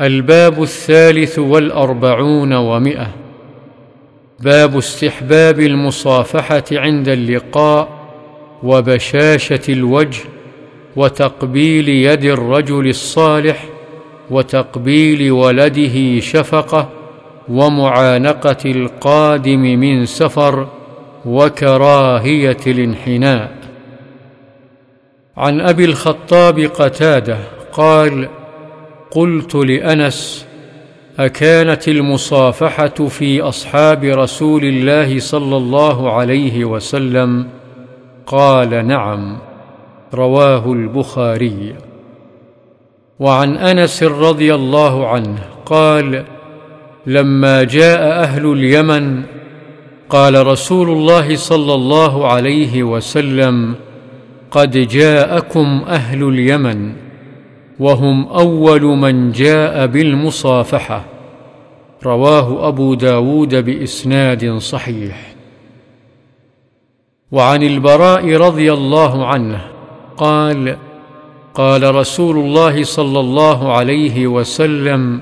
الباب الثالث والأربعون ومئة. باب استحباب المصافحة عند اللقاء وبشاشة الوجه وتقبيل يد الرجل الصالح وتقبيل ولده شفقة ومعانقة القادم من سفر وكراهية الانحناء. عن أبي الخطاب قتادة قال قلت لأنس أكانت المصافحة في أصحاب رسول الله صلى الله عليه وسلم؟ قال نعم رواه البخاري. وعن أنس رضي الله عنه قال لما جاء أهل اليمن قال رسول الله صلى الله عليه وسلم قد جاءكم أهل اليمن. وهم أول من جاء بالمصافحة. رواه أبو داود بإسناد صحيح. وعن البراء رضي الله عنه قال قال رسول الله صلى الله عليه وسلم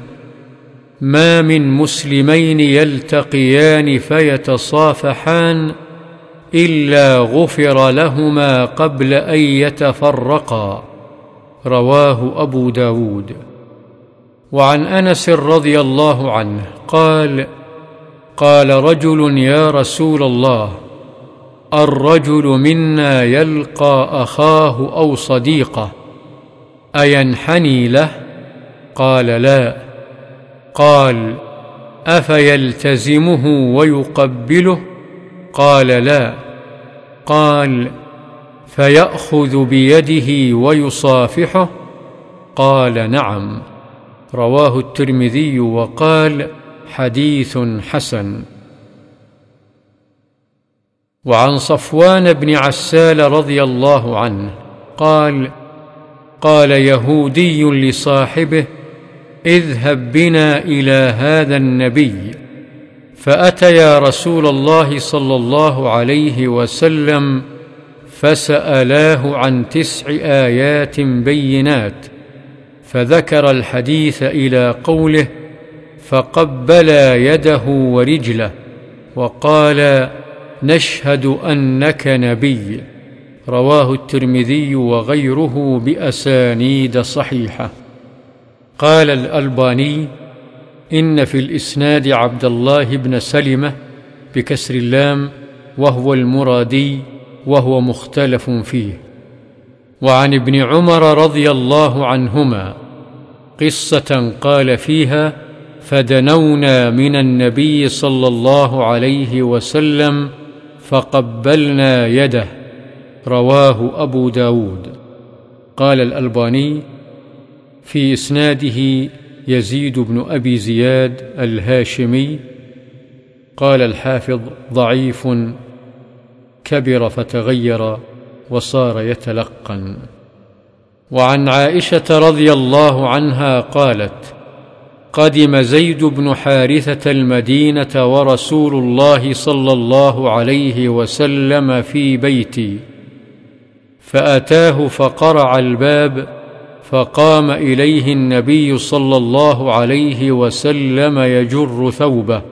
ما من مسلمين يلتقيان فيتصافحان إلا غفر لهما قبل أن يتفرقا. رواه أبو داود. وعن أنس رضي الله عنه قال قال رجل يا رسول الله الرجل منا يلقى أخاه أو صديقه أينحني له؟ قال لا. قال أفيلتزمه ويقبله؟ قال لا. قال فيأخذ بيده ويصافحه؟ قال نعم. رواه الترمذي وقال حديث حسن. وعن صفوان بن عسال رضي الله عنه قال قال يهودي لصاحبه اذهب بنا إلى هذا النبي. فاتيا رسول الله صلى الله عليه وسلم فسألاه عن تسع آيات بينات فذكر الحديث إلى قوله فقبلا يده ورجله وقال نشهد أنك نبي رواه الترمذي وغيره بأسانيد صحيحة. قال الألباني إن في الإسناد عبد الله بن سلمة بكسر اللام وهو المرادي وهو مختلف فيه. وعن ابن عمر رضي الله عنهما قصة قال فيها فدنونا من النبي صلى الله عليه وسلم فقبلنا يده رواه أبو داود. قال الألباني في إسناده يزيد بن أبي زياد الهاشمي قال الحافظ ضعيف كبر فتغير وصار يتلقن. وعن عائشة رضي الله عنها قالت قدم زيد بن حارثة المدينة ورسول الله صلى الله عليه وسلم في بيتي فأتاه فقرع الباب فقام إليه النبي صلى الله عليه وسلم يجر ثوبه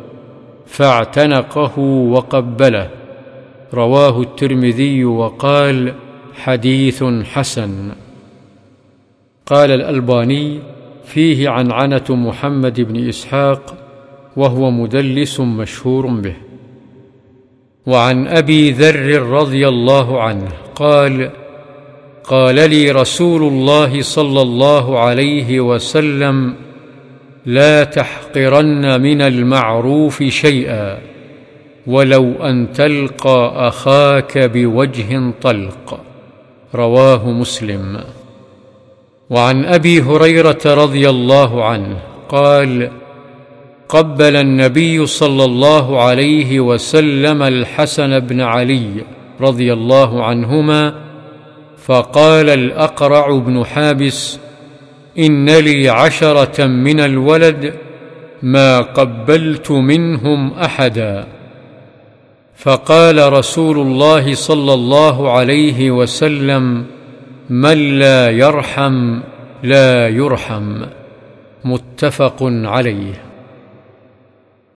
فاعتنقه وقبله. رواه الترمذي وقال حديث حسن. قال الألباني فيه عنعنه محمد بن إسحاق وهو مدلس مشهور به. وعن أبي ذر رضي الله عنه قال قال لي رسول الله صلى الله عليه وسلم لا تحقرن من المعروف شيئا. ولو أن تلقى أخاك بوجه طلق. رواه مسلم. وعن أبي هريرة رضي الله عنه قال قبل النبي صلى الله عليه وسلم الحسن بن علي رضي الله عنهما فقال الأقرع بن حابس إن لي عشرة من الولد ما قبلت منهم أحدا. فقال رسول الله صلى الله عليه وسلم من لا يرحم لا يرحم. متفق عليه.